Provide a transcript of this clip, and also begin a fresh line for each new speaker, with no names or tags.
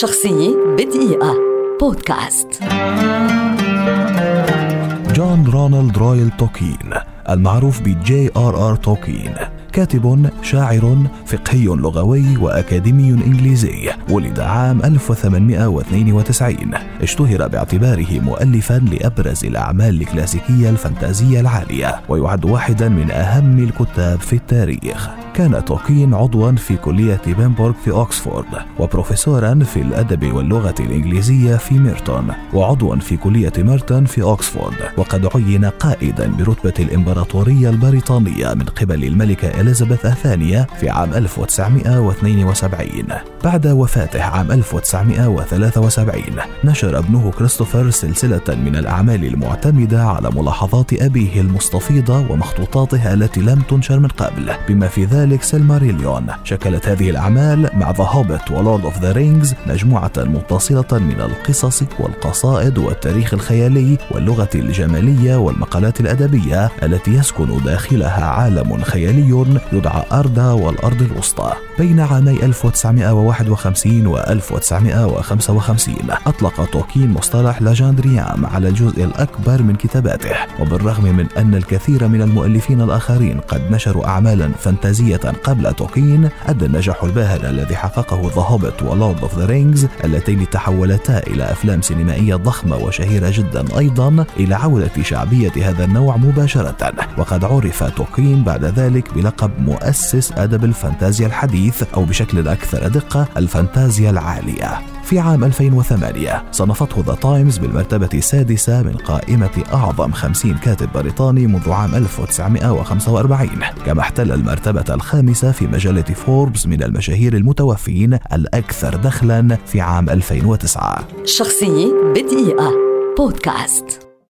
شخصية بدقيقة. بودكاست.
جون رونالد رويال تولكين المعروف بجي آر آر تولكين كاتب شاعر فقهي لغوي وأكاديمي إنجليزي ولد عام 1892 اشتهر باعتباره مؤلفا لأبرز الأعمال الكلاسيكية الفانتازية العالية ويعد واحدا من أهم الكتاب في التاريخ. كان تولكين عضوا في كلية بيمبروك في أكسفورد وبروفيسورا في الأدب واللغة الإنجليزية في ميرتون وعضوا في كلية ميرتون في أكسفورد وقد عين قائدا برتبة الإمبراطورية البريطانية من قبل الملكة إليزابيث الثانية في عام 1972 بعد وفاته عام 1973 نشر ابنه كريستوفر سلسلة من الأعمال المعتمدة على ملاحظات أبيه المستفيضة ومخطوطاته التي لم تنشر من قبل بما في ذلك Silmarillion شكلت هذه الأعمال مع The Hobbit و Lord of the Rings مجموعة متصلة من القصص والقصائد والتاريخ الخيالي واللغة الجمالية والمقالات الأدبية التي يسكن داخلها عالم خيالي يدعى أردا والأرض الوسطى. بين عامي 1951 و 1955 أطلق تولكين مصطلح Legendarium على الجزء الأكبر من كتاباته. وبالرغم من أن الكثير من المؤلفين الآخرين قد نشروا أعمالا فانتازية قبل تولكين أدى النجاح الباهر الذي حققه The Hobbit و Lord of the Rings اللتين تحولتا إلى أفلام سينمائية ضخمة وشهيرة جدا أيضا إلى عودة شعبية هذا النوع مباشرة. وقد عرف تولكين بعد ذلك بلقب مؤسس أدب الفانتازيا الحديث أو بشكل أكثر دقة الفانتازيا العالية. في عام 2008 صنفته The Times بالمرتبة السادسة من قائمة أعظم 50 كاتب بريطاني منذ عام 1945 كما احتل المرتبة الخامسة في مجلة فوربس من المشاهير المتوفين الأكثر دخلا في عام 2009
شخصية بدقيقة. بودكاست.